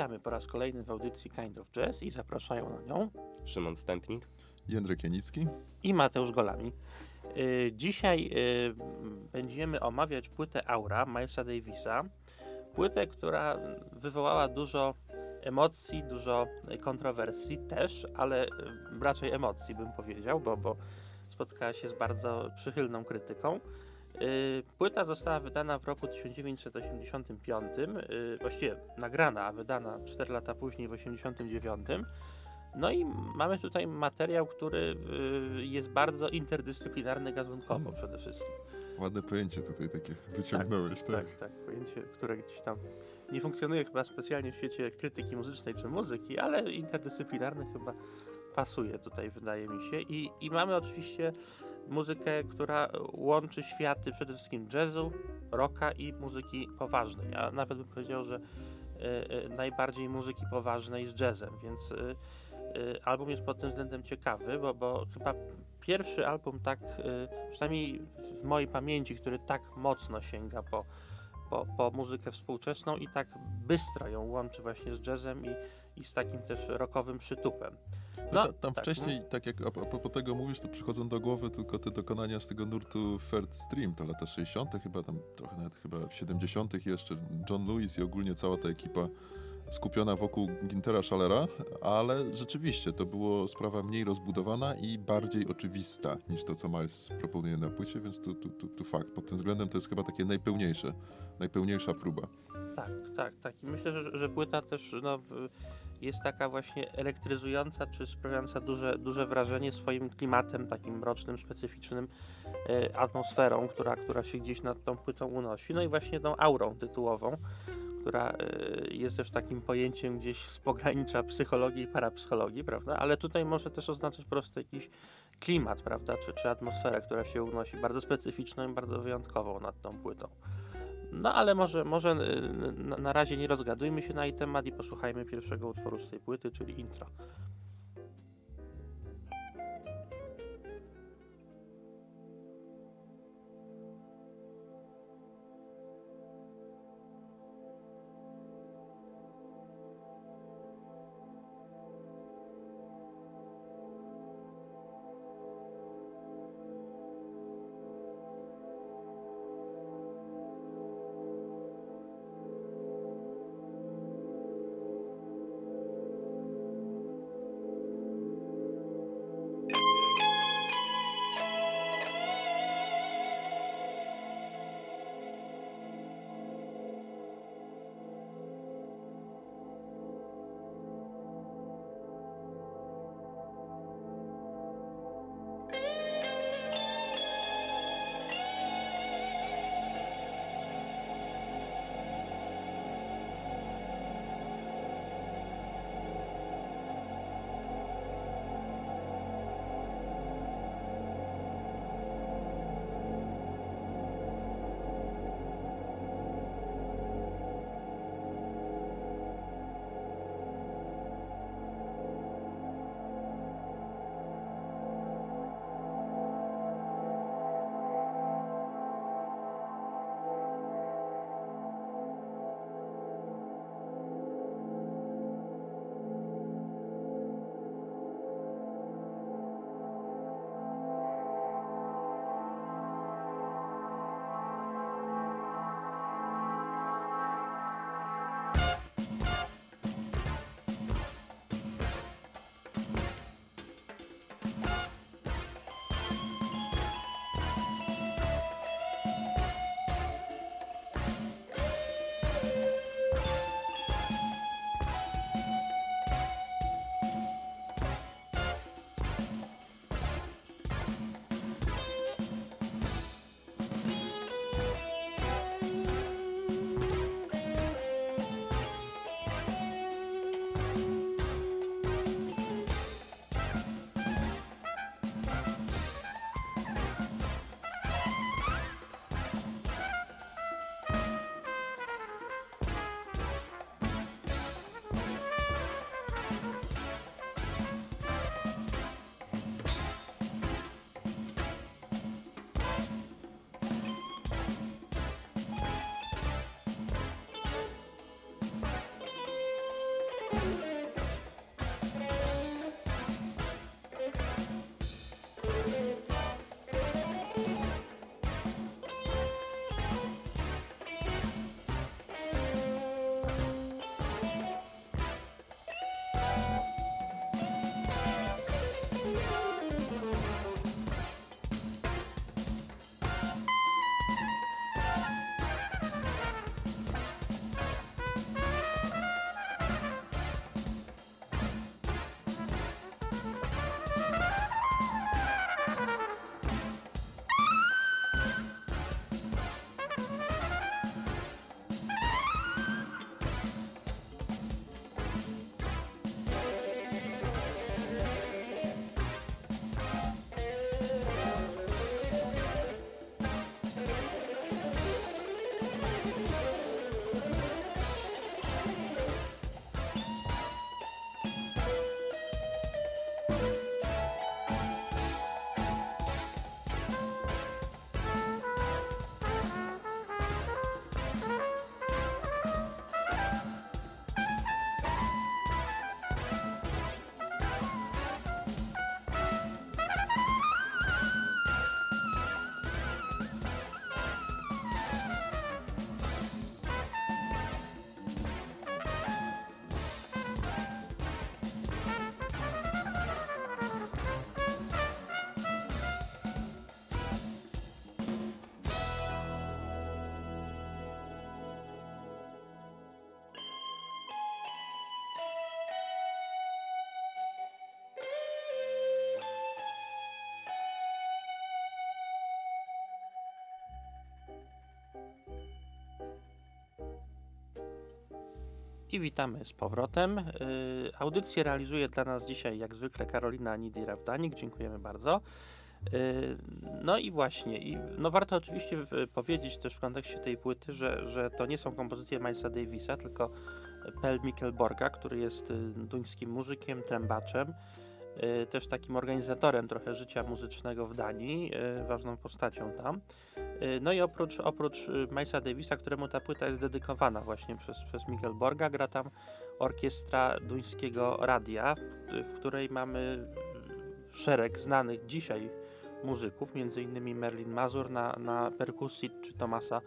Witamy po raz kolejny w audycji Kind of Jazz i zapraszają na nią Szymon Stępnik, Jędrek Janicki i Mateusz Golami. Y, dzisiaj y, będziemy omawiać płytę Aura Milesa Davisa. Płytę, która wywołała dużo emocji, dużo kontrowersji też, ale y, raczej emocji bym powiedział, bo, bo spotkała się z bardzo przychylną krytyką. Y, Płyta została wydana w roku 1985, y, właściwie nagrana, a wydana 4 lata później w 1989. No i mamy tutaj materiał, który y, jest bardzo interdyscyplinarny gazunkowo przede wszystkim. Ładne pojęcie tutaj takie wyciągnąłeś, tak? Tak, tak, pojęcie, które gdzieś tam nie funkcjonuje chyba specjalnie w świecie krytyki muzycznej czy muzyki, ale interdyscyplinarny chyba pasuje tutaj, wydaje mi się. I, i mamy oczywiście muzykę, która łączy światy przede wszystkim jazzu, rocka i muzyki poważnej. A nawet bym powiedział, że y, y, najbardziej muzyki poważnej z jazzem, więc y, album jest pod tym względem ciekawy, bo, bo chyba pierwszy album tak, przynajmniej w mojej pamięci, który tak mocno sięga po, po, po muzykę współczesną i tak bystro ją łączy właśnie z jazzem i, i z takim też rockowym przytupem. No, ta, tam tak, wcześniej, tak jak a, a propos tego mówisz, to przychodzą do głowy tylko te dokonania z tego nurtu Third Stream, to lata 60., chyba tam trochę nawet chyba 70. jeszcze John Lewis i ogólnie cała ta ekipa skupiona wokół Gintera Schallera, ale rzeczywiście to było sprawa mniej rozbudowana i bardziej oczywista niż to, co Miles proponuje na płycie, więc tu, tu, tu, tu fakt. Pod tym względem to jest chyba takie najpełniejsze, najpełniejsza próba. Tak, tak, tak. I myślę, że, że płyta też no, jest taka właśnie elektryzująca, czy sprawiająca duże, duże wrażenie swoim klimatem takim mrocznym, specyficznym, e, atmosferą, która, która się gdzieś nad tą płytą unosi. No i właśnie tą aurą tytułową, która y, jest też takim pojęciem gdzieś z pogranicza psychologii i parapsychologii, prawda? Ale tutaj może też oznaczać po prostu jakiś klimat, prawda? Czy, czy atmosferę, która się unosi bardzo specyficzną i bardzo wyjątkową nad tą płytą. No ale może, może y, na, razie nie rozgadujmy się na jej temat i posłuchajmy pierwszego utworu z tej płyty, czyli intro. I witamy z powrotem. Y, audycję realizuje dla nas dzisiaj, jak zwykle, Karolina Nidy-Rawdanik. Dziękujemy bardzo. Y, no i właśnie, i, no warto oczywiście powiedzieć też w kontekście tej płyty, że, że to nie są kompozycje Milesa Davisa, tylko Pel Mikkelborga, który jest y, duńskim muzykiem, trębaczem, y, też takim organizatorem trochę życia muzycznego w Danii, ważną postacią tam. No i oprócz, oprócz Milesa Davisa, któremu ta płyta jest dedykowana właśnie przez, przez Mikkelborga, gra tam orkiestra duńskiego radia, w, w której mamy szereg znanych dzisiaj muzyków, innymi Merlin Mazur na, na perkusji, czy Tomasa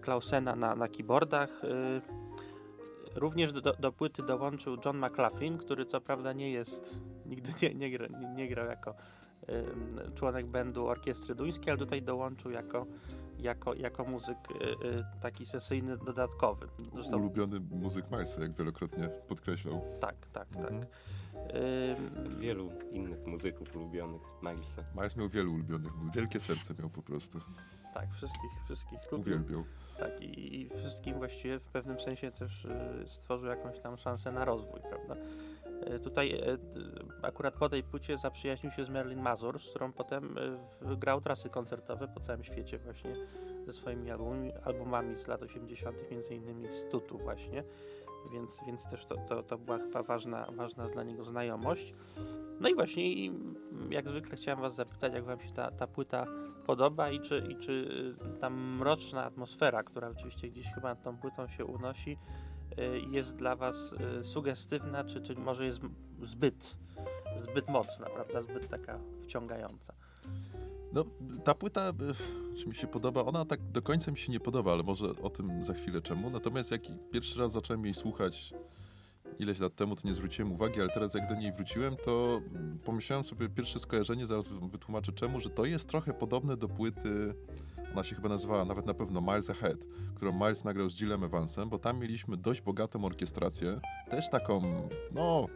Klausena na, na keyboardach. Również do, do płyty dołączył John McLaughlin, który co prawda nie jest, nigdy nie, nie, gra, nie, nie grał jako członek bandu orkiestry duńskiej, ale tutaj dołączył jako, jako, jako muzyk y, y, taki sesyjny dodatkowy. Został... Ulubiony muzyk Milesa, jak wielokrotnie podkreślał. Tak, tak, tak. Mhm. Wielu innych muzyków ulubionych Milesa. Miles miał wielu ulubionych, wielkie serce miał po prostu. Tak, wszystkich, wszystkich lubił. Uwielbiał. Tak, i, i wszystkim właściwie w pewnym sensie też y, stworzył jakąś tam szansę na rozwój, prawda? Y, tutaj y, akurat po tej płycie zaprzyjaźnił się z Merlin Mazur, z którą potem grał trasy koncertowe po całym świecie właśnie ze swoimi albumami, albumami z lat 80., między innymi z Tutu właśnie, więc, więc też to, to, to była chyba ważna, ważna dla niego znajomość. No i właśnie, jak zwykle chciałem was zapytać, jak wam się ta, ta płyta podoba i czy, i czy y, ta mroczna atmosfera, która oczywiście gdzieś chyba nad tą płytą się unosi, y, jest dla was y, sugestywna, czy, czy może jest zbyt, zbyt mocna, prawda, zbyt taka wciągająca. No, ta płyta, czy mi się podoba, ona tak do końca mi się nie podoba, ale może o tym za chwilę czemu. Natomiast jak pierwszy raz zacząłem jej słuchać ileś lat temu, to nie zwróciłem uwagi, ale teraz jak do niej wróciłem, to pomyślałem sobie pierwsze skojarzenie, zaraz wytłumaczę czemu, że to jest trochę podobne do płyty, ona się chyba nazywała nawet na pewno Miles Ahead, którą Miles nagrał z Gillem Evansem, bo tam mieliśmy dość bogatą orkiestrację, też taką, no,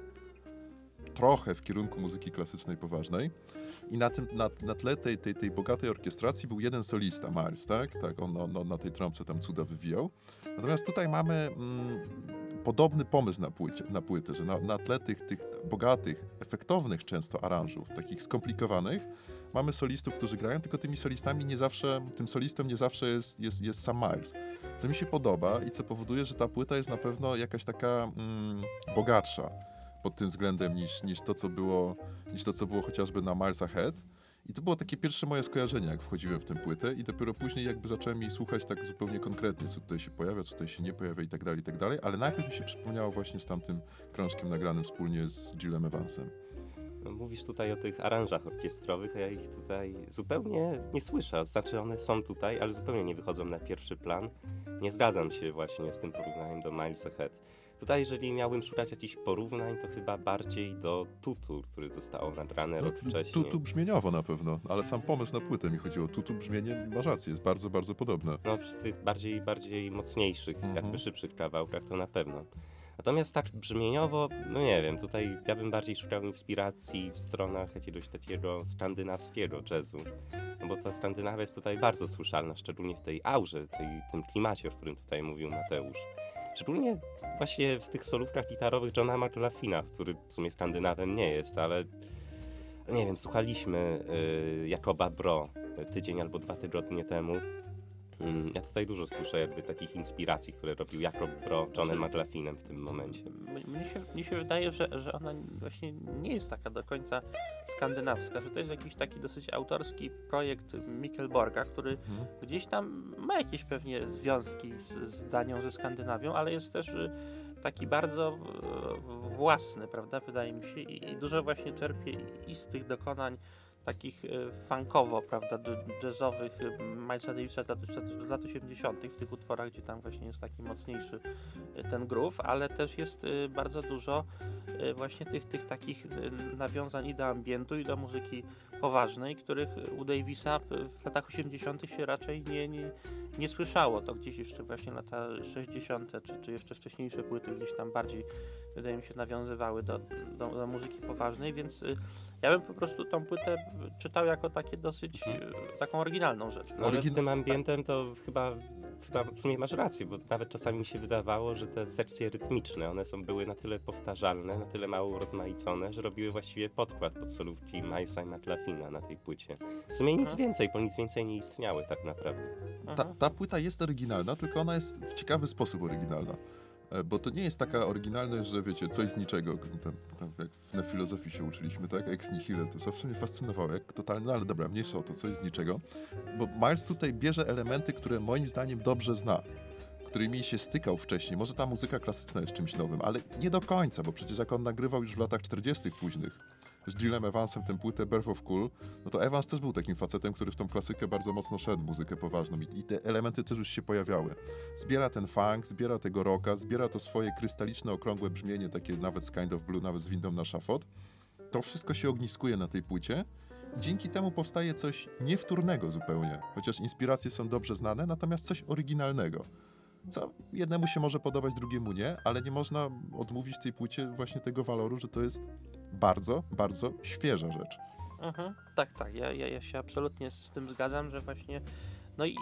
trochę w kierunku muzyki klasycznej poważnej. I na, tym, na, na tle tej, tej, tej bogatej orkiestracji był jeden solista, Miles, tak? Tak, on, on, on na tej trąbce tam cuda wywijał. Natomiast tutaj mamy mm, podobny pomysł na, płycie, na płytę, że na, na tle tych, tych bogatych, efektownych często aranżów, takich skomplikowanych, mamy solistów, którzy grają, tylko tymi solistami nie zawsze, tym solistą nie zawsze jest, jest, jest sam Miles. Co mi się podoba i co powoduje, że ta płyta jest na pewno jakaś taka mm, bogatsza pod tym względem niż, niż, to, co było, niż to, co było chociażby na Miles Ahead. I to było takie pierwsze moje skojarzenie, jak wchodziłem w tę płytę i dopiero później jakby zacząłem jej słuchać tak zupełnie konkretnie, co tutaj się pojawia, co tutaj się nie pojawia i tak dalej, i tak dalej, ale najpierw mi się przypomniało właśnie z tamtym krążkiem nagranym wspólnie z Gillem Evansem. No, mówisz tutaj o tych aranżach orkiestrowych, a ja ich tutaj zupełnie nie słyszę. Znaczy one są tutaj, ale zupełnie nie wychodzą na pierwszy plan. Nie zgadzam się właśnie z tym porównaniem do Miles Ahead. Tutaj, jeżeli miałbym szukać jakichś porównań, to chyba bardziej do Tutu, który zostało nagrane no, rok wcześniej. Tutu brzmieniowo na pewno, ale sam pomysł na płytę mi chodziło. Tutu brzmienie, ma rację, jest bardzo, bardzo podobne. No przy tych bardziej, bardziej mocniejszych, -hmm. jakby szybszych kawałkach to na pewno. Natomiast tak brzmieniowo, no nie wiem, tutaj ja bym bardziej szukał inspiracji w stronach jakiegoś takiego skandynawskiego jazzu. No bo ta Skandynawia jest tutaj bardzo słyszalna, szczególnie w tej aurze, tej, tym klimacie, o którym tutaj mówił Mateusz. Szczególnie właśnie w tych solówkach gitarowych Johna McLaughlina, który w sumie Skandynawem nie jest, ale nie wiem, słuchaliśmy y, Jakoba Bro tydzień albo dwa tygodnie temu ja tutaj dużo słyszę jakby takich inspiracji, które robił Jakob Bro Johnem znaczy, McLaughlinem w tym momencie. Mnie się, mnie się wydaje, że, że ona właśnie nie jest taka do końca skandynawska, że to jest jakiś taki dosyć autorski projekt Mikkelborga, który hmm. gdzieś tam ma jakieś pewnie związki z, z Danią, ze Skandynawią, ale jest też y, taki bardzo y, własny, prawda, wydaje mi się, i, i dużo właśnie czerpie i z tych dokonań takich e, funkowo, prawda, jazzowych e, Milesa Davisa z lat, lat 80. w tych utworach, gdzie tam właśnie jest taki mocniejszy e, ten groove, ale też jest bardzo dużo właśnie tych, tych takich nawiązań i do ambientu, i do muzyki poważnej, których u Davisa w latach 80. się raczej nie, nie, nie słyszało. To gdzieś jeszcze właśnie lata 60. czy, czy jeszcze wcześniejsze płyty gdzieś tam bardziej, wydaje mi się, nawiązywały do, do, do muzyki poważnej, więc ja bym po prostu tą płytę czytał jako takie dosyć, mhm. taką oryginalną rzecz. No, ale z tym ambientem to chyba w sumie masz rację, bo nawet czasami mi się wydawało, że te sekcje rytmiczne, one są, były na tyle powtarzalne, na tyle mało rozmaicone, że robiły właściwie podkład pod solówki Milesa i McLaughlina na tej płycie. W sumie nic Mhm. więcej, bo nic więcej nie istniały tak naprawdę. Ta, Mhm. ta płyta jest oryginalna, tylko ona jest w ciekawy sposób oryginalna. E, Bo to nie jest taka oryginalność, że wiecie, coś z niczego, tam, tam jak na filozofii się uczyliśmy, tak? Ex nihilo, to zawsze mnie fascynowało, jak totalnie, no ale dobra, mniejsza o to, coś z niczego. Bo Miles tutaj bierze elementy, które moim zdaniem dobrze zna, którymi się stykał wcześniej. Może ta muzyka klasyczna jest czymś nowym, ale nie do końca, bo przecież jak on nagrywał już w latach 40. późnych, z Gillem Evansem tę płytę Birth of Cool, no to Evans też był takim facetem, który w tą klasykę bardzo mocno szedł, muzykę poważną i, i te elementy też już się pojawiały. Zbiera ten funk, zbiera tego rocka, zbiera to swoje krystaliczne, okrągłe brzmienie, takie nawet z Kind of Blue, nawet z windą na szafot. To wszystko się ogniskuje na tej płycie. Dzięki temu powstaje coś niewtórnego zupełnie, chociaż inspiracje są dobrze znane, natomiast coś oryginalnego. Co jednemu się może podobać, drugiemu nie, ale nie można odmówić tej płycie właśnie tego waloru, że to jest bardzo, bardzo świeża rzecz. Mhm. Tak, tak. Ja, ja, ja się absolutnie z tym zgadzam, że właśnie no i,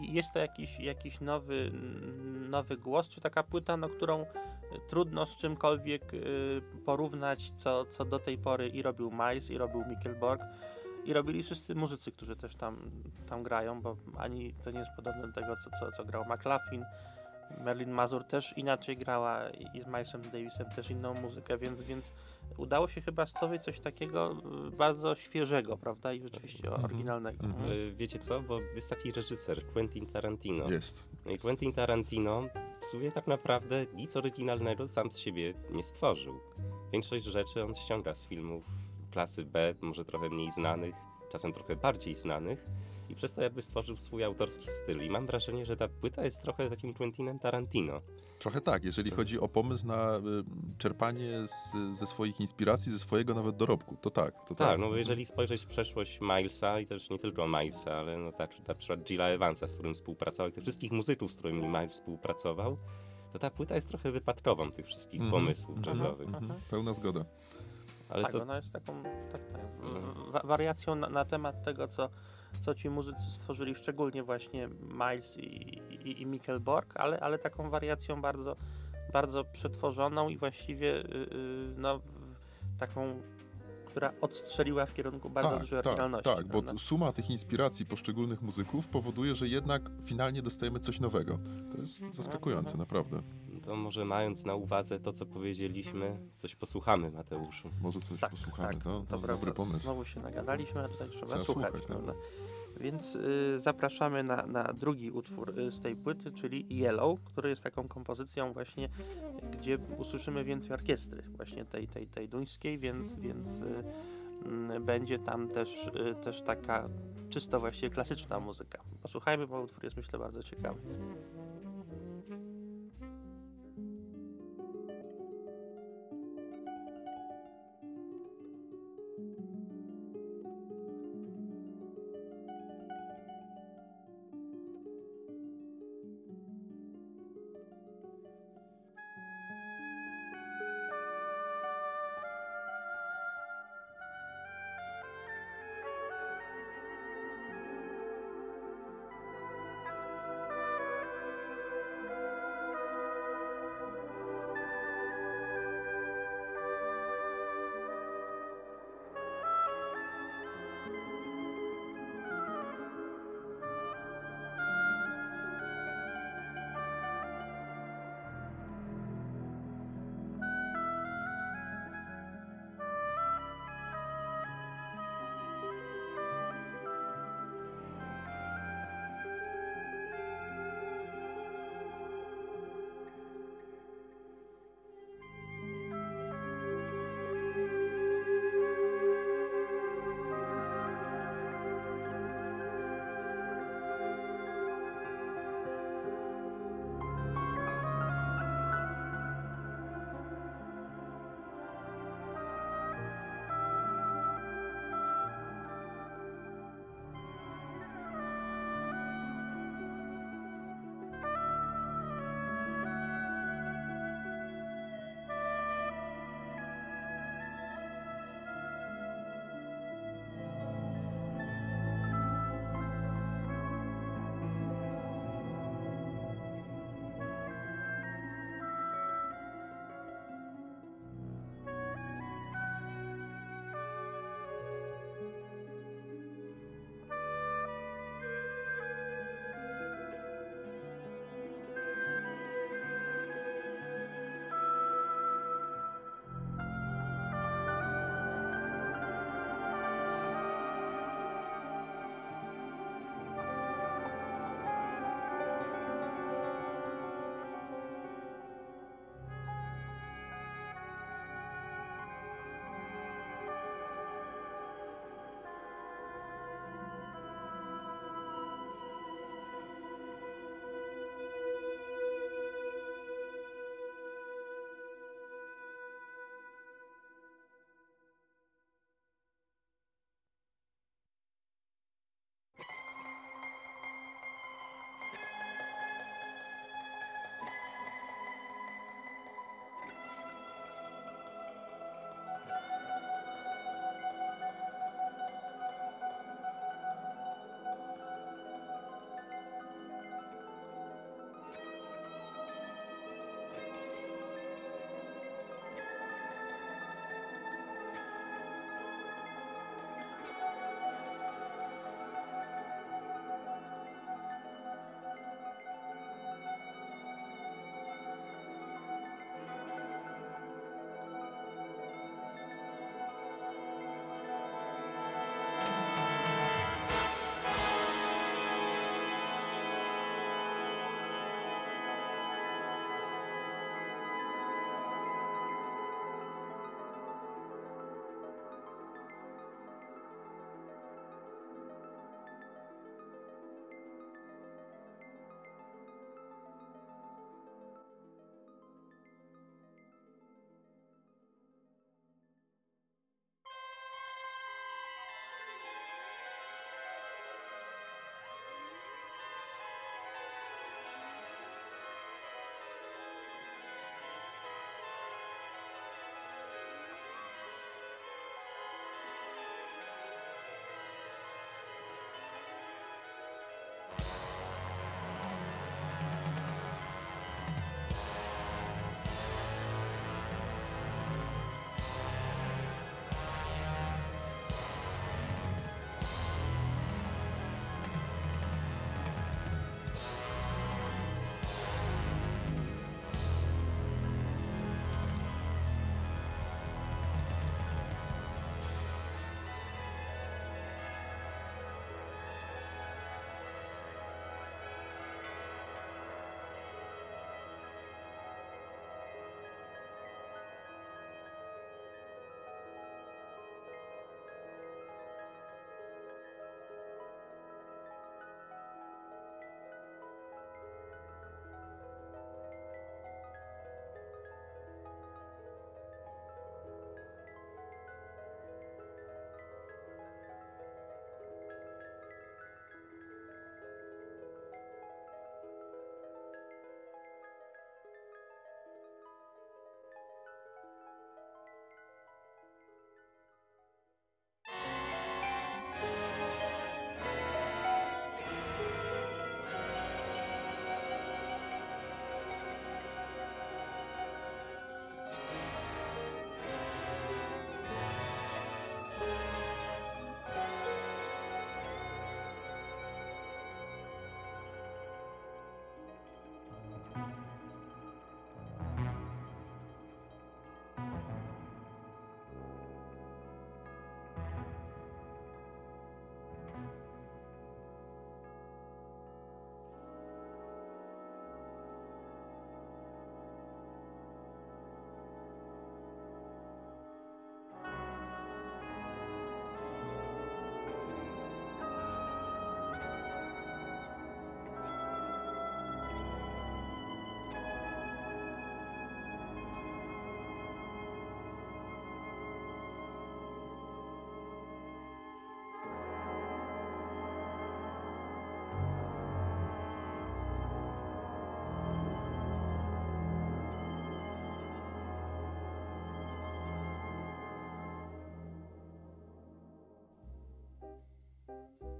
jest to jakiś, jakiś nowy, nowy głos, czy taka płyta, no, którą y, trudno z czymkolwiek y, porównać, co, co do tej pory i robił Miles, i robił Mikkelborg, i robili wszyscy muzycy, którzy też tam, tam grają, bo ani to nie jest podobne do tego, co, co, co grał McLaughlin. Merlin Mazur też inaczej grała i z Milesem Davisem też inną muzykę, więc, więc udało się chyba stworzyć coś takiego y, bardzo świeżego, prawda? I rzeczywiście Mhm. oryginalnego. Mhm. Ale wiecie co, bo jest taki reżyser, Quentin Tarantino. Jest. No i Quentin Tarantino w sumie tak naprawdę nic oryginalnego sam z siebie nie stworzył. Większość rzeczy on ściąga z filmów klasy B, może trochę mniej znanych, czasem trochę bardziej znanych i przez to jakby stworzył swój autorski styl. I mam wrażenie, że ta płyta jest trochę takim Quentinem Tarantino. Trochę tak, jeżeli chodzi o pomysł na y, czerpanie z, ze swoich inspiracji, ze swojego nawet dorobku, to tak. To Tak, no bo jeżeli spojrzeć w przeszłość Milesa i też nie tylko Milesa, ale no tak, na przykład Gilla Evansa, z którym współpracował i tych wszystkich muzyków, z którymi Miles współpracował, to ta płyta jest trochę wypadkową tych wszystkich Mhm, pomysłów mhm. jazzowych. Mhm. Mhm. Pełna zgoda. Ale tak, to ona jest taką tak, tak, wa- wariacją na, na temat tego, co, co ci muzycy stworzyli, szczególnie właśnie Miles i, i, i Mikkelborg, ale, ale taką wariacją bardzo, bardzo przetworzoną i właściwie y, y, no, taką, która odstrzeliła w kierunku bardzo tak, dużej tak, tak, bo suma tych inspiracji poszczególnych muzyków powoduje, że jednak finalnie dostajemy coś nowego. To jest zaskakujące, naprawdę. To może mając na uwadze to, co powiedzieliśmy, coś posłuchamy, Mateuszu. Może coś Tak, posłuchamy. tak, no, to dobry pomysł. Znowu się nagadaliśmy, a tutaj trzeba Trzeba słuchać. słuchać, tak. prawda? Więc y, zapraszamy na, na drugi utwór y, z tej płyty, czyli Yellow, który jest taką kompozycją właśnie, gdzie usłyszymy więcej orkiestry, właśnie tej, tej, tej duńskiej, więc, więc y, mm, będzie tam też, y, też taka czysto właściwie klasyczna muzyka. Posłuchajmy, bo utwór jest myślę bardzo ciekawy.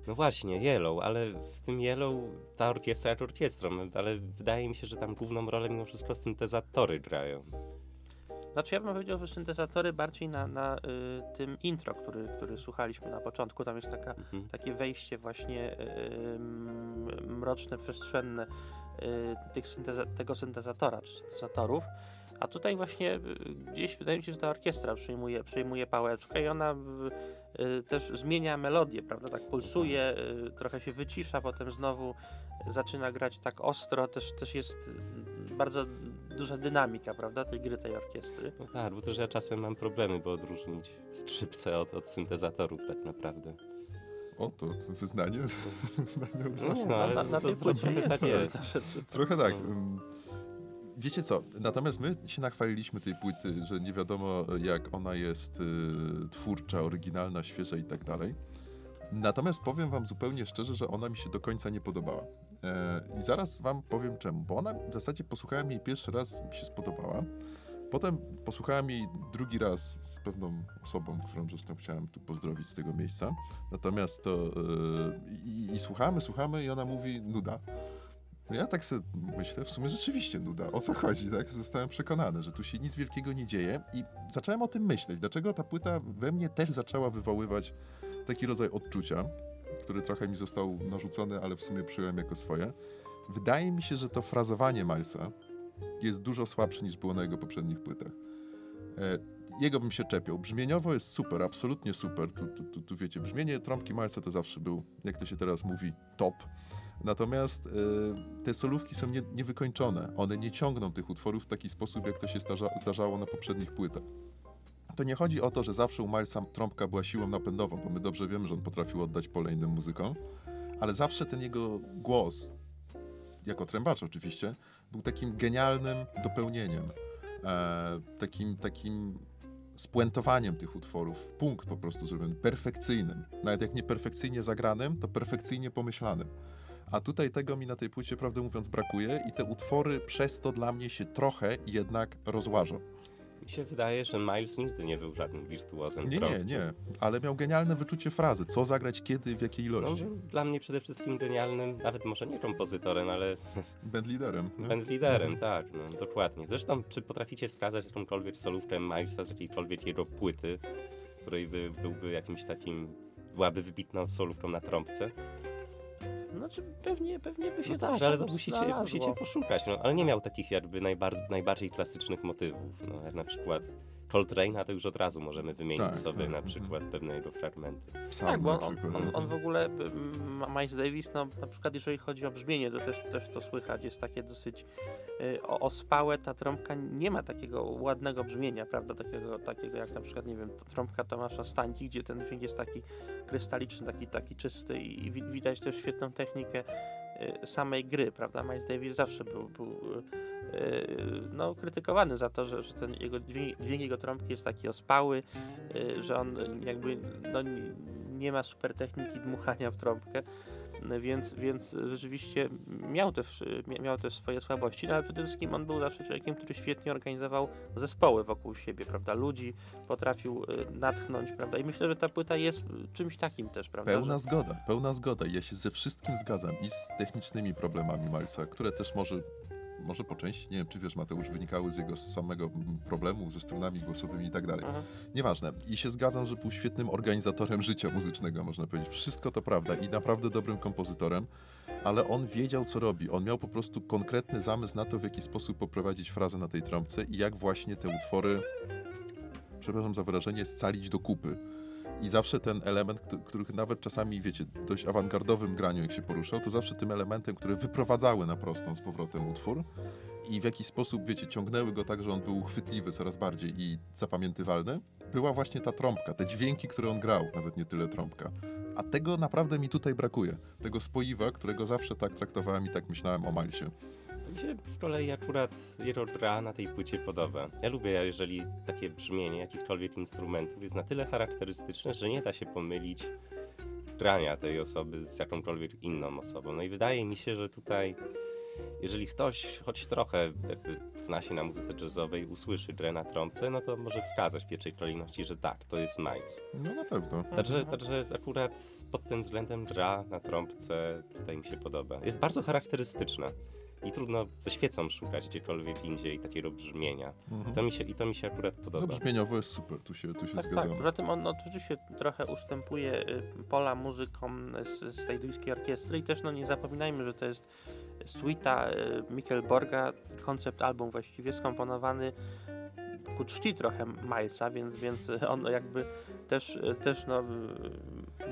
No właśnie, Yellow, ale w tym Yellow ta orkiestra jest orkiestrą, ale wydaje mi się, że tam główną rolę mimo wszystko syntezatory grają. Znaczy ja bym powiedział, że syntezatory bardziej na, na y, tym intro, który, który słuchaliśmy na początku. Tam jest taka, Mhm. takie wejście właśnie y, m- mroczne, przestrzenne y, tych synteza- tego syntezatora czy syntezatorów. A tutaj właśnie y, gdzieś wydaje mi się, że ta orkiestra przyjmuje, przyjmuje pałeczkę i ona y, też zmienia melodię, prawda? Tak pulsuje, y, trochę się wycisza, potem znowu zaczyna grać tak ostro. Też, też jest bardzo duża dynamika, prawda? Tej gry tej orkiestry. No tak, bo też ja czasem mam problemy, by odróżnić skrzypce od, od syntezatorów tak naprawdę. O, to to wyznanie. wyznanie od No razu. no, ale na, na tej płycie trochę tak jest. jest. Trochę tak. No. Wiecie co, natomiast my się nachwaliliśmy tej płyty, że nie wiadomo jak ona jest y, twórcza, oryginalna, świeża i tak dalej. Natomiast powiem wam zupełnie szczerze, że ona mi się do końca nie podobała. E, I zaraz wam powiem czemu. Bo ona w zasadzie posłuchałem jej pierwszy raz, mi się spodobała. Potem posłuchałem jej drugi raz z pewną osobą, którą zresztą chciałem tu pozdrowić z tego miejsca. Natomiast to. e, i, I słuchamy, słuchamy, i ona mówi nuda. No ja tak sobie myślę, w sumie rzeczywiście nuda. O co chodzi, tak? Zostałem przekonany, że tu się nic wielkiego nie dzieje i zacząłem o tym myśleć. Dlaczego ta płyta we mnie też zaczęła wywoływać taki rodzaj odczucia, który trochę mi został narzucony, ale w sumie przyjąłem jako swoje. Wydaje mi się, że to frazowanie Milesa jest dużo słabsze niż było na jego poprzednich płytach. E, jego bym się czepiał. Brzmieniowo jest super, absolutnie super. Tu, tu, tu, tu wiecie, brzmienie trąbki Milesa to zawsze był, jak to się teraz mówi, top. Natomiast e, te solówki są nie, niewykończone. One nie ciągną tych utworów w taki sposób, jak to się zdarza, zdarzało na poprzednich płytach. To nie chodzi o to, że zawsze u Milesa trąbka była siłą napędową, bo my dobrze wiemy, że on potrafił oddać pole innym muzykom, ale zawsze ten jego głos, jako trębacz oczywiście, był takim genialnym dopełnieniem, e, takim, takim spuentowaniem tych utworów w punkt po prostu zrobionym, perfekcyjnym. Nawet jak nie perfekcyjnie zagranym, to perfekcyjnie pomyślanym. A tutaj tego mi na tej płycie, prawdę mówiąc, brakuje i te utwory przez to dla mnie się trochę jednak rozłażą. Mi się wydaje, że Miles nigdy nie był żadnym wirtuozem Nie, nie, nie, ale miał genialne wyczucie frazy, co zagrać kiedy, w jakiej No, ilości. był dla mnie przede wszystkim genialnym, nawet może nie kompozytorem, ale Bandliderem. bandliderem, tak, no, dokładnie. Zresztą, czy potraficie wskazać jakąkolwiek solówkę Milesa z jakiejkolwiek jego płyty, której by, byłby jakimś takim, byłaby wybitną solówką na trąbce? Znaczy pewnie, pewnie by się No coś tak, ale to musicie, znalazło. musicie poszukać, no, ale nie miał takich jakby najbar- najbardziej klasycznych motywów, no, jak na przykład Coltrane'a to już od razu możemy wymienić Tak, sobie tak, na przykład pewne jego fragmenty. Sam Tak, bo on, on, on w ogóle, m, Miles Davis, no na przykład jeżeli chodzi o brzmienie, to też, też to słychać, jest takie dosyć y, ospałe, ta trąbka nie ma takiego ładnego brzmienia, prawda, takiego, takiego jak na przykład, nie wiem, trąbka Tomasza Stańki, gdzie ten dźwięk jest taki krystaliczny, taki, taki czysty i wi- widać też świetną technikę y, samej gry, prawda, Miles Davis zawsze był, był y, y, no, krytykowany za to, że, że ten jego dźwięk, dźwięk jego trąbki jest taki ospały, y, że on jakby no, nie- ma super techniki dmuchania w trąbkę, y, więc, więc rzeczywiście miał też, mia- miał też swoje słabości, no, ale przede wszystkim on był zawsze człowiekiem, który świetnie organizował zespoły wokół siebie, prawda, ludzi potrafił y, natchnąć, prawda, i myślę, że ta płyta jest y, czymś takim też, prawda, Pełna że, zgoda, pełna zgoda. Ja się ze wszystkim zgadzam i z technicznymi problemami Milesa, które też może, może po części, nie wiem czy wiesz Mateusz, wynikały z jego samego problemu ze strunami głosowymi i tak dalej. Aha. Nieważne. I się zgadzam, że był świetnym organizatorem życia muzycznego, można powiedzieć. Wszystko to prawda i naprawdę dobrym kompozytorem, ale on wiedział, co robi. On miał po prostu konkretny zamysł na to, w jaki sposób poprowadzić frazę na tej trąbce i jak właśnie te utwory, przepraszam za wyrażenie, scalić do kupy. I zawsze ten element, któ- których nawet czasami, wiecie, dość awangardowym graniu, jak się poruszał, to zawsze tym elementem, które wyprowadzały na prostą z powrotem utwór i w jakiś sposób, wiecie, ciągnęły go tak, że on był chwytliwy coraz bardziej i zapamiętywalny, była właśnie ta trąbka, te dźwięki, które on grał, nawet nie tyle trąbka. A tego naprawdę mi tutaj brakuje. Tego spoiwa, którego zawsze tak traktowałem i tak myślałem o Milesie. Mi się z kolei akurat jego gra na tej płycie podoba. Ja lubię, jeżeli takie brzmienie jakichkolwiek instrumentów jest na tyle charakterystyczne, że nie da się pomylić grania tej osoby z jakąkolwiek inną osobą. No i wydaje mi się, że tutaj jeżeli ktoś choć trochę jakby zna się na muzyce jazzowej, usłyszy grę na trąbce, no to może wskazać w pierwszej kolejności, że tak, to jest Miles. No na pewno. Także, także akurat pod tym względem gra na trąbce tutaj mi się podoba. Jest bardzo charakterystyczna. I trudno ze świecą szukać gdziekolwiek indziej takiego brzmienia. Mhm. To mi się, I to mi się akurat No podoba. brzmieniowo jest super, tu się, tu się Tak, tak. zgadzamy. Poza tym on oczywiście trochę ustępuje y, pola muzykom z, z tej duńskiej orkiestry i też no nie zapominajmy, że to jest suita y, Mikkelborga, koncept album właściwie skomponowany ku czci trochę Milesa, więc, więc on jakby też, też no,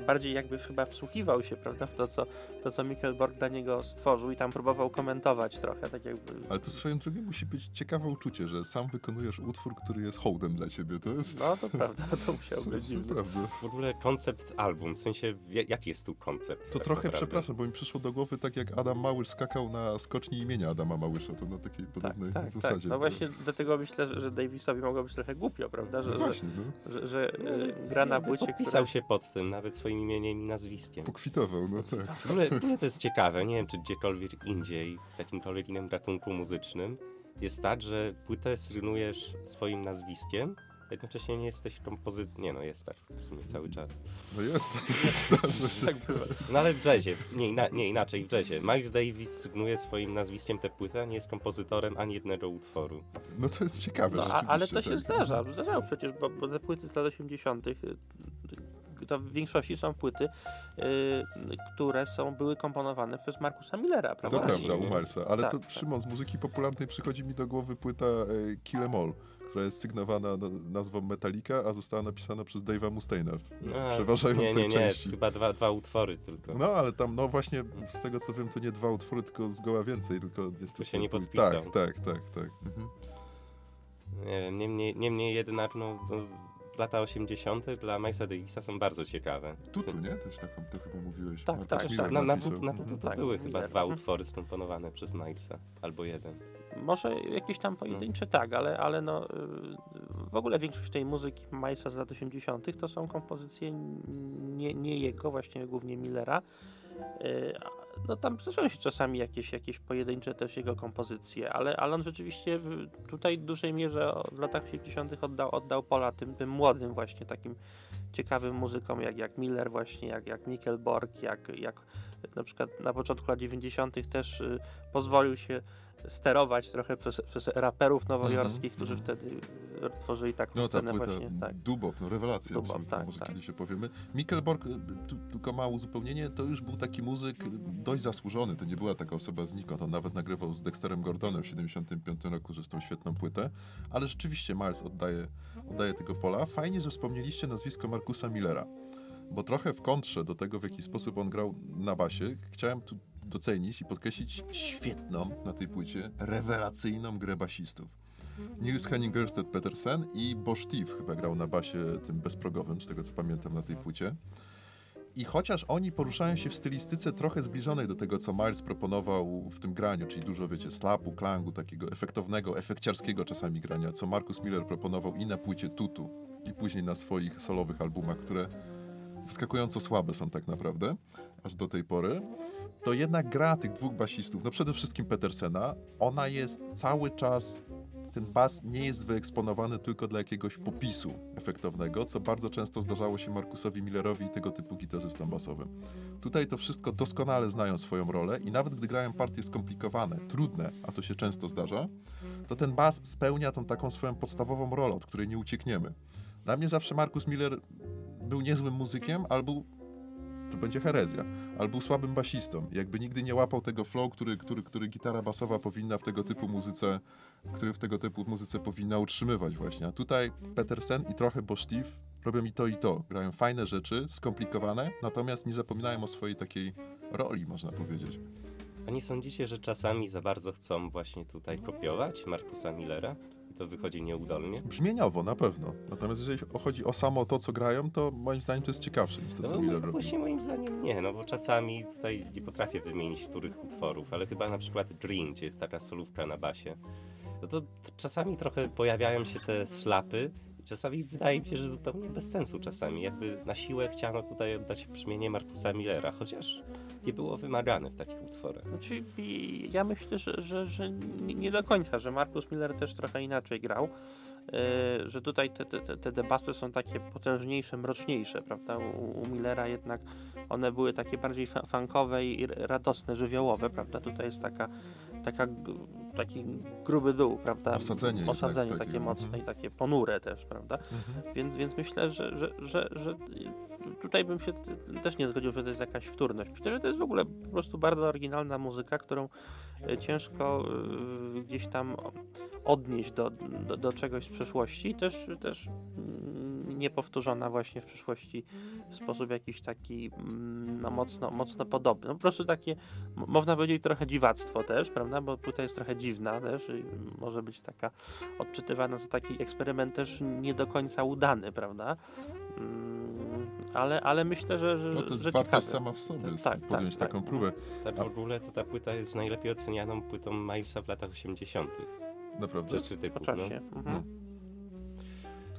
bardziej jakby chyba wsłuchiwał się prawda, w to co, to, co Mikkelborg dla niego stworzył i tam próbował komentować trochę, tak jakby... Ale to swoją drogą musi być ciekawe uczucie, że sam wykonujesz utwór, który jest hołdem dla ciebie. To jest... No to prawda, to musiał być dziwne. naprawdę. W ogóle koncept album, w sensie ja- jaki jest tu koncept? To tak trochę naprawdę? przepraszam, bo mi przyszło do głowy tak jak Adam Małysz skakał na skoczni imienia Adama Małysza, to na takiej Tak, podobnej tak, zasadzie. tak. No właśnie dlatego myślę, że- że Davisowi mogło być trochę głupio, prawda? Że, No że, właśnie, no. że, że y, gra na płycie, która Podpisał jest- się pod tym, nawet swoim imieniem i nazwiskiem. Pokwitował, no tak. W ogóle, w ogóle to jest ciekawe, nie wiem czy gdziekolwiek indziej, w jakimkolwiek innym gatunku muzycznym, jest tak, że płytę srynujesz swoim nazwiskiem, jednocześnie nie jesteś kompozytorem. Nie no, jest tak w sumie cały czas. No jest, jest się. tak bywa. No ale w jazzie, nie, ina- nie inaczej, w jazzie. Miles Davis sygnuje swoim nazwiskiem tę płytę, a nie jest kompozytorem ani jednego utworu. No to jest ciekawe, No, a, ale to rzeczywiście, się tak. zdarza, zdarzało przecież, bo, bo te płyty z lat 80. y, to w większości są płyty, y, które są, były komponowane przez Markusa Millera, To prawda? właśnie. prawda, u Milesa, ale Tak, to tak. Szymon, z muzyki popularnej przychodzi mi do głowy płyta e, Kill Em All, która jest sygnowana na, nazwą Metallica, a została napisana przez Dave'a Mustaina w A, przeważającej nie, nie, nie, części. chyba dwa, dwa utwory tylko. No, ale tam, no właśnie, z tego co wiem, to nie dwa utwory, tylko zgoła więcej, tylko niestety... się nie podpisał. Tak, tak, tak, tak. Mhm. Nie wiem, niemniej, niemniej jednak, no, no, lata 80. dla Milesa Davisa są bardzo ciekawe. Tutu, nie? Też taką, to chyba mówiłeś. Tak, Marcus tak, tak. Na, na, tu, na tutu to Tak, były chyba dwa Mhm. utwory skomponowane przez Milesa, albo jeden. Może jakieś tam pojedyncze tak, ale, ale no, y, w ogóle większość tej muzyki Milesa z lat 80. to są kompozycje nie, nie jego, właśnie głównie Millera. Y, No tam zdarzają się czasami jakieś, jakieś pojedyncze też jego kompozycje, ale, ale on rzeczywiście tutaj w dużej mierze w latach 70. oddał, oddał pola tym, tym młodym właśnie takim ciekawym muzykom jak, jak Miller właśnie, jak, jak Mikkelborg, jak, jak na przykład na początku lat 90. też y, pozwolił się sterować trochę przez, przez raperów nowojorskich, którzy mhm. wtedy tworzyli taką No ta scenę płyta właśnie. Tak. Dubop, no rewelacja. Dubop, tak, może tak. kiedyś opowiemy. Mikkelborg, y, tu, tylko małe uzupełnienie, to już był taki muzyk y, dość zasłużony. To nie była taka osoba znikąd. On nawet nagrywał z Dexterem Gordonem w 75 roku, że z tą świetną płytę. Ale rzeczywiście Miles oddaje, oddaje tego pola. Fajnie, że wspomnieliście nazwisko Markusa Millera. Bo trochę w kontrze do tego, w jaki sposób on grał na basie, chciałem tu docenić i podkreślić świetną na tej płycie, rewelacyjną grę basistów. Nils Henning Ørsted Petersen i Bo Steve chyba grał na basie tym bezprogowym, z tego co pamiętam na tej płycie. I chociaż oni poruszają się w stylistyce trochę zbliżonej do tego, co Miles proponował w tym graniu, czyli dużo, wiecie, slapu, klangu, takiego efektownego, efekciarskiego czasami grania, co Markus Miller proponował i na płycie Tutu, i później na swoich solowych albumach, które zaskakująco słabe są tak naprawdę, aż do tej pory, to jednak gra tych dwóch basistów, no przede wszystkim Petersena, ona jest cały czas ten bas nie jest wyeksponowany tylko dla jakiegoś popisu efektownego, co bardzo często zdarzało się Markusowi Millerowi i tego typu gitarzystom basowym. Tutaj to wszystko doskonale znają swoją rolę i nawet gdy grają partie skomplikowane, trudne, a to się często zdarza, to ten bas spełnia tą taką swoją podstawową rolę, od której nie uciekniemy. Dla mnie zawsze Markus Miller był niezłym muzykiem, albo to będzie herezja, albo był słabym basistą. Jakby nigdy nie łapał tego flow, który, który, który gitara basowa powinna w tego typu muzyce, który w tego typu muzyce powinna utrzymywać właśnie. A tutaj Petersen i trochę Bo Steve robią i to i to. Grają fajne rzeczy, skomplikowane, natomiast nie zapominają o swojej takiej roli, można powiedzieć. A nie sądzicie, że czasami za bardzo chcą właśnie tutaj kopiować Markusa Millera? I to wychodzi nieudolnie? Brzmieniowo na pewno. Natomiast jeżeli chodzi o samo to, co grają, to moim zdaniem to jest ciekawsze niż to, co No, Miller no robi. właśnie moim zdaniem nie, no bo czasami tutaj nie potrafię wymienić których utworów, ale chyba na przykład Dream, gdzie jest taka solówka na basie, no to czasami trochę pojawiają się te slapy czasami wydaje mi się, że zupełnie bez sensu czasami, jakby na siłę chciano tutaj oddać brzmienie Markusa Millera, chociaż nie było wymagane w takich utworach. Znaczy, ja myślę, że, że, że nie do końca, że Markus Miller też trochę inaczej grał. e, że tutaj te, te, te- debaty są takie potężniejsze, mroczniejsze, prawda? U, u Millera jednak one były takie bardziej fa- funkowe i radosne, żywiołowe, prawda? Tutaj jest taka, taka, taki gruby dół, prawda? Osadzenie jednak Osadzenie takie, takie mhm. mocne i takie ponure też, prawda? Więc, więc myślę, że, że, że, że tutaj bym się też nie zgodził, że to jest jakaś wtórność. Myślę, że to jest w ogóle po prostu bardzo oryginalna muzyka, którą ciężko e, gdzieś tam odnieść do, do, do czegoś z przeszłości. Też, też mm, niepowtórzona właśnie w przyszłości w sposób jakiś taki mm, no, mocno, mocno podobny. No, po prostu takie, można powiedzieć, trochę dziwactwo też, prawda? Bo tutaj jest trochę dziwna też i może być taka odczytywana za taki eksperyment też nie do końca udany, prawda? Mm, ale, ale myślę, że, że, No to jest że wartość ciekawy. sama w sobie, Tak, tak, podjąć tak. taką próbę. Tak w ogóle to ta płyta jest najlepiej ocenianą płytą Milesa w latach 80. Naprawdę? krytyków. Po No. czasie. Mhm. No.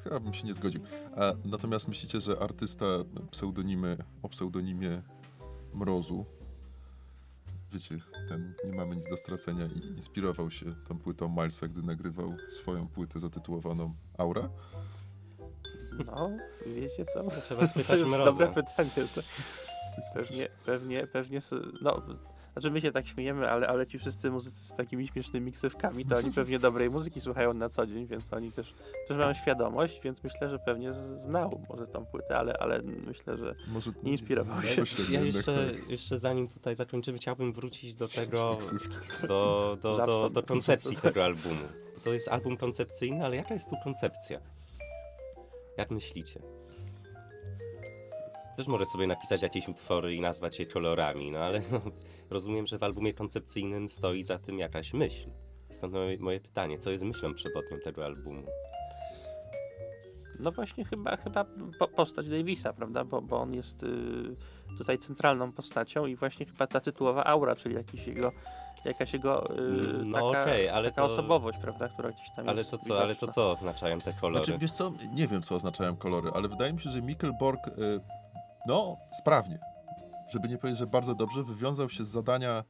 Chyba bym się nie zgodził. A, natomiast myślicie, że artysta pseudonimy, o pseudonimie Mrozu, wiecie, ten nie mamy nic do stracenia i inspirował się tą płytą Milesa, gdy nagrywał swoją płytę zatytułowaną Aura? No, wiecie co? Trzeba To spytać jest Mroza. dobre pytanie. To pewnie, pewnie, pewnie, no, znaczy my się tak śmiejemy, ale, ale ci wszyscy muzycy z takimi śmiesznymi ksywkami, to oni pewnie dobrej muzyki słuchają na co dzień, więc oni też, też mają świadomość, więc myślę, że pewnie znał może tą płytę, ale, ale myślę, że Może Nie inspirował się. Ja jeszcze, tak. jeszcze zanim tutaj zakończymy, chciałbym wrócić do tego, do, do, do, do koncepcji tego albumu. To jest album koncepcyjny, ale jaka jest tu koncepcja? Jak myślicie? Też może sobie napisać jakieś utwory i nazwać je kolorami, no ale no, rozumiem, że w albumie koncepcyjnym stoi za tym jakaś myśl. Stąd moje, pytanie, co jest myślą przewodnią tego albumu? No właśnie chyba, chyba po, postać Davisa, prawda, bo, bo on jest y, tutaj centralną postacią i właśnie chyba ta tytułowa aura, czyli jakiś jego, jakaś jego y, No taka, okej, ale taka to- osobowość, prawda, która gdzieś tam Ale jest to co, ale to co oznaczają te kolory? Znaczy, wiesz co, nie wiem, co oznaczają kolory, ale wydaje mi się, że Mikkelborg, y, no, sprawnie, żeby nie powiedzieć, że bardzo dobrze, wywiązał się z zadania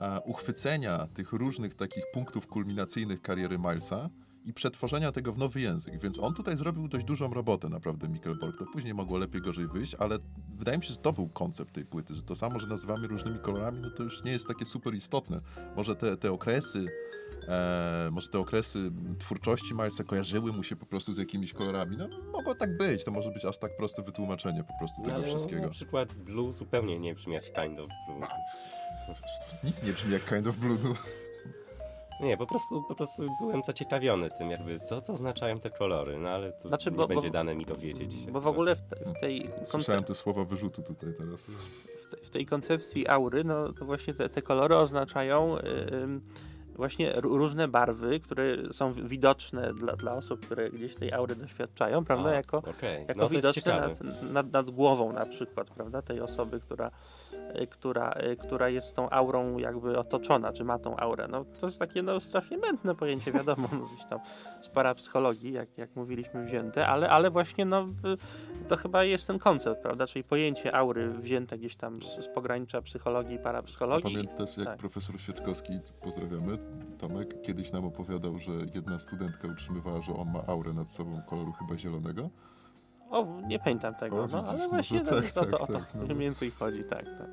e, uchwycenia tych różnych takich punktów kulminacyjnych kariery Milesa i przetworzenia tego w nowy język. Więc on tutaj zrobił dość dużą robotę, naprawdę, Mikkelborg. To później mogło lepiej, gorzej wyjść, ale wydaje mi się, że to był koncept tej płyty, że to samo, że nazywamy różnymi kolorami, no to już nie jest takie super istotne. Może te, te okresy, e, może te okresy twórczości Milesa kojarzyły mu się po prostu z jakimiś kolorami. No, mogło tak być, to może być aż tak proste wytłumaczenie po prostu No, tego ale wszystkiego. Na przykład Blue zupełnie nie brzmi jak Kind of Blue. Nic nie brzmi jak Kind of Blue. No. Nie, po prostu, po prostu byłem zaciekawiony tym, jakby co, co oznaczają te kolory, no ale to Znaczy, nie bo- bo- będzie dane mi dowiedzieć się. Bo w ogóle w, te, w, tej Słyszałem konce- te słowa wyrzutu tutaj teraz. w, te, w tej koncepcji aury, no to właśnie te, te kolory oznaczają y, ym, właśnie różne barwy, które są wi- widoczne dla, dla osób, które gdzieś tej aury doświadczają, prawda, A, jako, okej. jako no, widoczne nad, nad, nad głową na przykład, prawda, tej osoby, która, y, która, y, która jest tą aurą jakby otoczona, czy ma tą aurę. No to jest takie no, strasznie mętne pojęcie, wiadomo, no, gdzieś tam z parapsychologii, jak, jak mówiliśmy, wzięte, ale, ale właśnie no, to chyba jest ten koncept, prawda, czyli pojęcie aury wzięte gdzieś tam z, z pogranicza psychologii i A parapsychologii. pamiętasz, jak tak. profesor Sieczkowski, pozdrawiamy, Tomek, kiedyś nam opowiadał, że jedna studentka utrzymywała, że on ma aurę nad sobą koloru chyba zielonego? O, nie pamiętam tego, O, no, ale może właśnie no, tak, to, to, tak, o to tak, no. mniej więcej chodzi, tak, tak.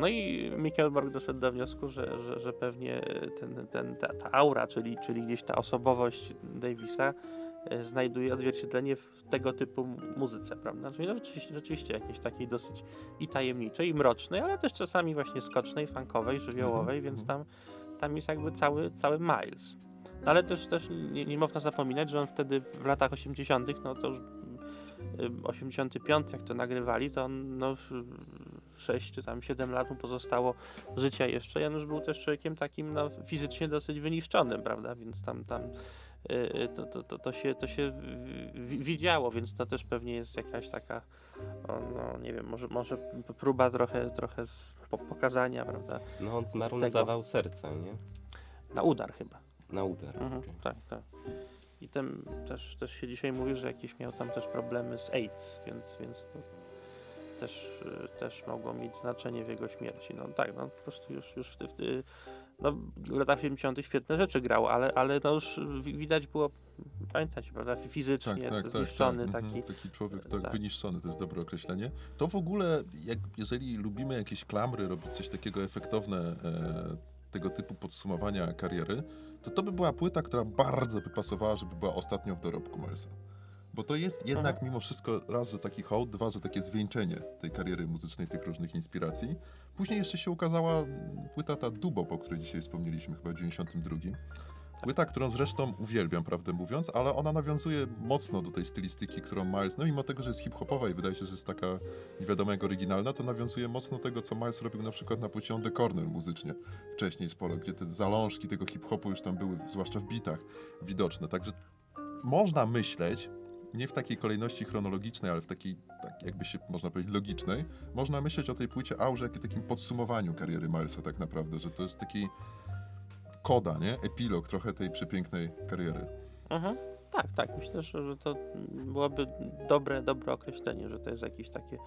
No i Mikkelborg doszedł do wniosku, że, że, że pewnie ten, ten, ta, ta aura, czyli, czyli gdzieś ta osobowość Davisa e, znajduje odzwierciedlenie w tego typu mu- muzyce, prawda? Czyli no, rzeczywiście, rzeczywiście jakiejś takiej dosyć i tajemniczej, i mrocznej, ale też czasami właśnie skocznej, funkowej, żywiołowej, Mhm, więc tam, tam jest jakby cały, cały Miles. No, ale też, też nie, nie można zapominać, że on wtedy w latach 80., no to już ym, 85, jak to nagrywali, to on no, już 6 czy tam 7 lat mu pozostało życia jeszcze. Jan już był też człowiekiem takim no, fizycznie dosyć wyniszczonym, prawda? Więc tam, tam y, y, to, to, to, to się, to się widziało, więc to też pewnie jest jakaś taka, no nie wiem, może, może próba trochę, trochę pokazania, prawda? No on zmarł na tego. zawał serca, nie? Na udar chyba. Na udar. Mhm, okej. tak, tak. I tym też, też się dzisiaj mówi, że jakieś miał tam też problemy z AIDS, więc, więc to też, y, też mogło mieć znaczenie w jego śmierci. No tak, no po prostu już, już w, w no, w latach 70. świetne rzeczy grał, ale, ale no już widać było, pamiętacie, prawda, fizycznie tak, tak, zniszczony tak, tak. taki. taki człowiek tak, tak, wyniszczony, to jest dobre określenie. To w ogóle, jak, jeżeli lubimy jakieś klamry, robić coś takiego efektowne, e, tego typu podsumowania kariery, to to by była płyta, która bardzo by pasowała, żeby była ostatnią w dorobku Milesa. Bo to jest jednak Aha. mimo wszystko raz, że taki hołd, dwa, że takie zwieńczenie tej kariery muzycznej, tych różnych inspiracji. Później jeszcze się ukazała płyta ta Dubo, o której dzisiaj wspomnieliśmy, chyba w 92. Płyta, którą zresztą uwielbiam, prawdę mówiąc, ale ona nawiązuje mocno do tej stylistyki, którą Miles, no mimo tego, że jest hip-hopowa i wydaje się, że jest taka nie wiadomo jak oryginalna, to nawiązuje mocno tego, co Miles robił na przykład na płycie On The Corner muzycznie wcześniej sporo, gdzie te zalążki tego hip-hopu już tam były, zwłaszcza w bitach, widoczne. Także można myśleć, nie w takiej kolejności chronologicznej, ale w takiej, tak jakby się można powiedzieć, logicznej, można myśleć o tej płycie Aurze jak o takim podsumowaniu kariery Milesa tak naprawdę, że to jest taki koda, nie? Epilog trochę tej przepięknej kariery. Mhm. Tak, tak. Myślę, że to byłoby dobre, dobre określenie, że to jest jakieś takie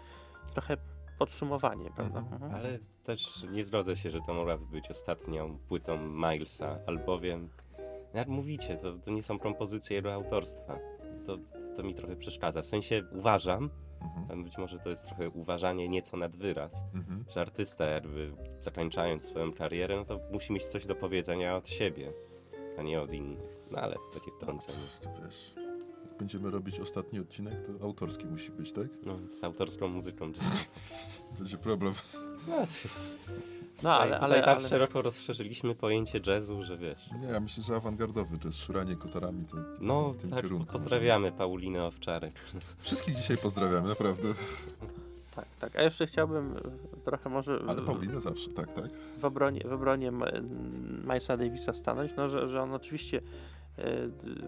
trochę podsumowanie, prawda? Mhm. Mhm. Ale też nie zgodzę się, że to mogłaby być ostatnią płytą Milesa, albowiem jak mówicie, to, to nie są propozycje jego autorstwa. To to mi trochę przeszkadza. W sensie uważam, mhm. być może to jest trochę uważanie nieco nad wyraz, mhm. że artysta jakby zakończając swoją karierę, no to musi mieć coś do powiedzenia od siebie, a nie od innych. No ale takie wtrącenie. To wiesz, jak będziemy robić ostatni odcinek, to autorski musi być, tak? No, z autorską muzyką. Będzie problem. No, no, ale, ale, tak ale... szeroko rozszerzyliśmy pojęcie jazzu, że wiesz. Nie, ja myślę, że awangardowy jazz, szuranie kotarami to No, w tym tak, kierunku, pozdrawiamy. Paulinę Owczarek. Wszystkich dzisiaj pozdrawiamy, naprawdę. Tak, tak. A jeszcze chciałbym trochę może... Ale Paulinę zawsze, tak, tak. W obronie, w obronie Milesa Davisa stanąć, no, że, że on oczywiście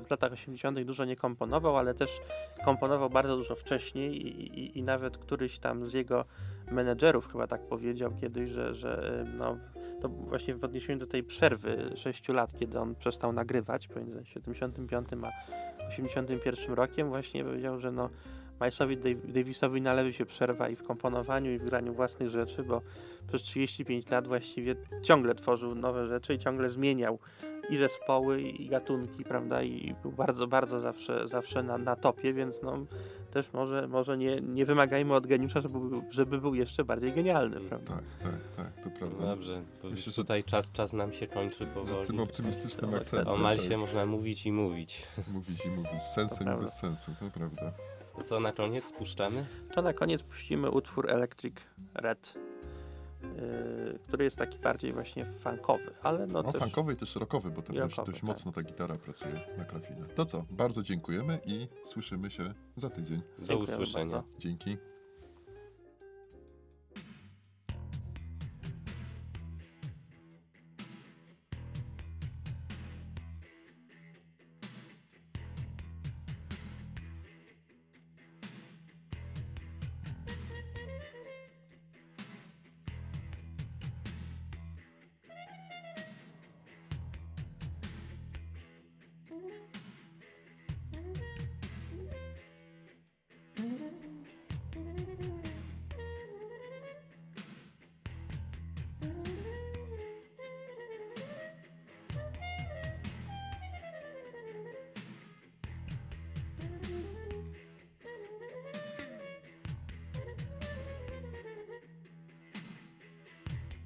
w latach 80. dużo nie komponował, ale też komponował bardzo dużo wcześniej i, i, i, nawet któryś tam z jego menedżerów chyba tak powiedział kiedyś, że, że no, to właśnie w odniesieniu do tej przerwy 6 lat, kiedy on przestał nagrywać pomiędzy 75 a 81 rokiem, właśnie powiedział, że no Milesowi Davisowi należy się przerwa i w komponowaniu, i w graniu własnych rzeczy, bo przez 35 lat właściwie ciągle tworzył nowe rzeczy i ciągle zmieniał i zespoły, i gatunki, prawda, i był bardzo, bardzo zawsze, zawsze na, na topie, więc no też może, może nie, nie wymagajmy od geniusza, żeby, żeby był jeszcze bardziej genialny, mm, prawda? Tak, tak, tak, to prawda. Dobrze, Myślę, tutaj czas, czas nam się kończy powoli. Z tym optymistycznym akcentem. O Malsie tak. można mówić i mówić. Mówić i mówić, z sensem i bez sensu, to prawda. To co na koniec puszczamy? To na koniec puścimy utwór Electric Red Yy, który jest taki bardziej właśnie funkowy, ale no, no też... funkowy i też rockowy, bo też dość, dość tak. mocno ta gitara pracuje na klafinę. To co, bardzo dziękujemy i słyszymy się za tydzień. Do usłyszenia. Bardzo. Dzięki.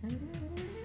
Mm-hmm.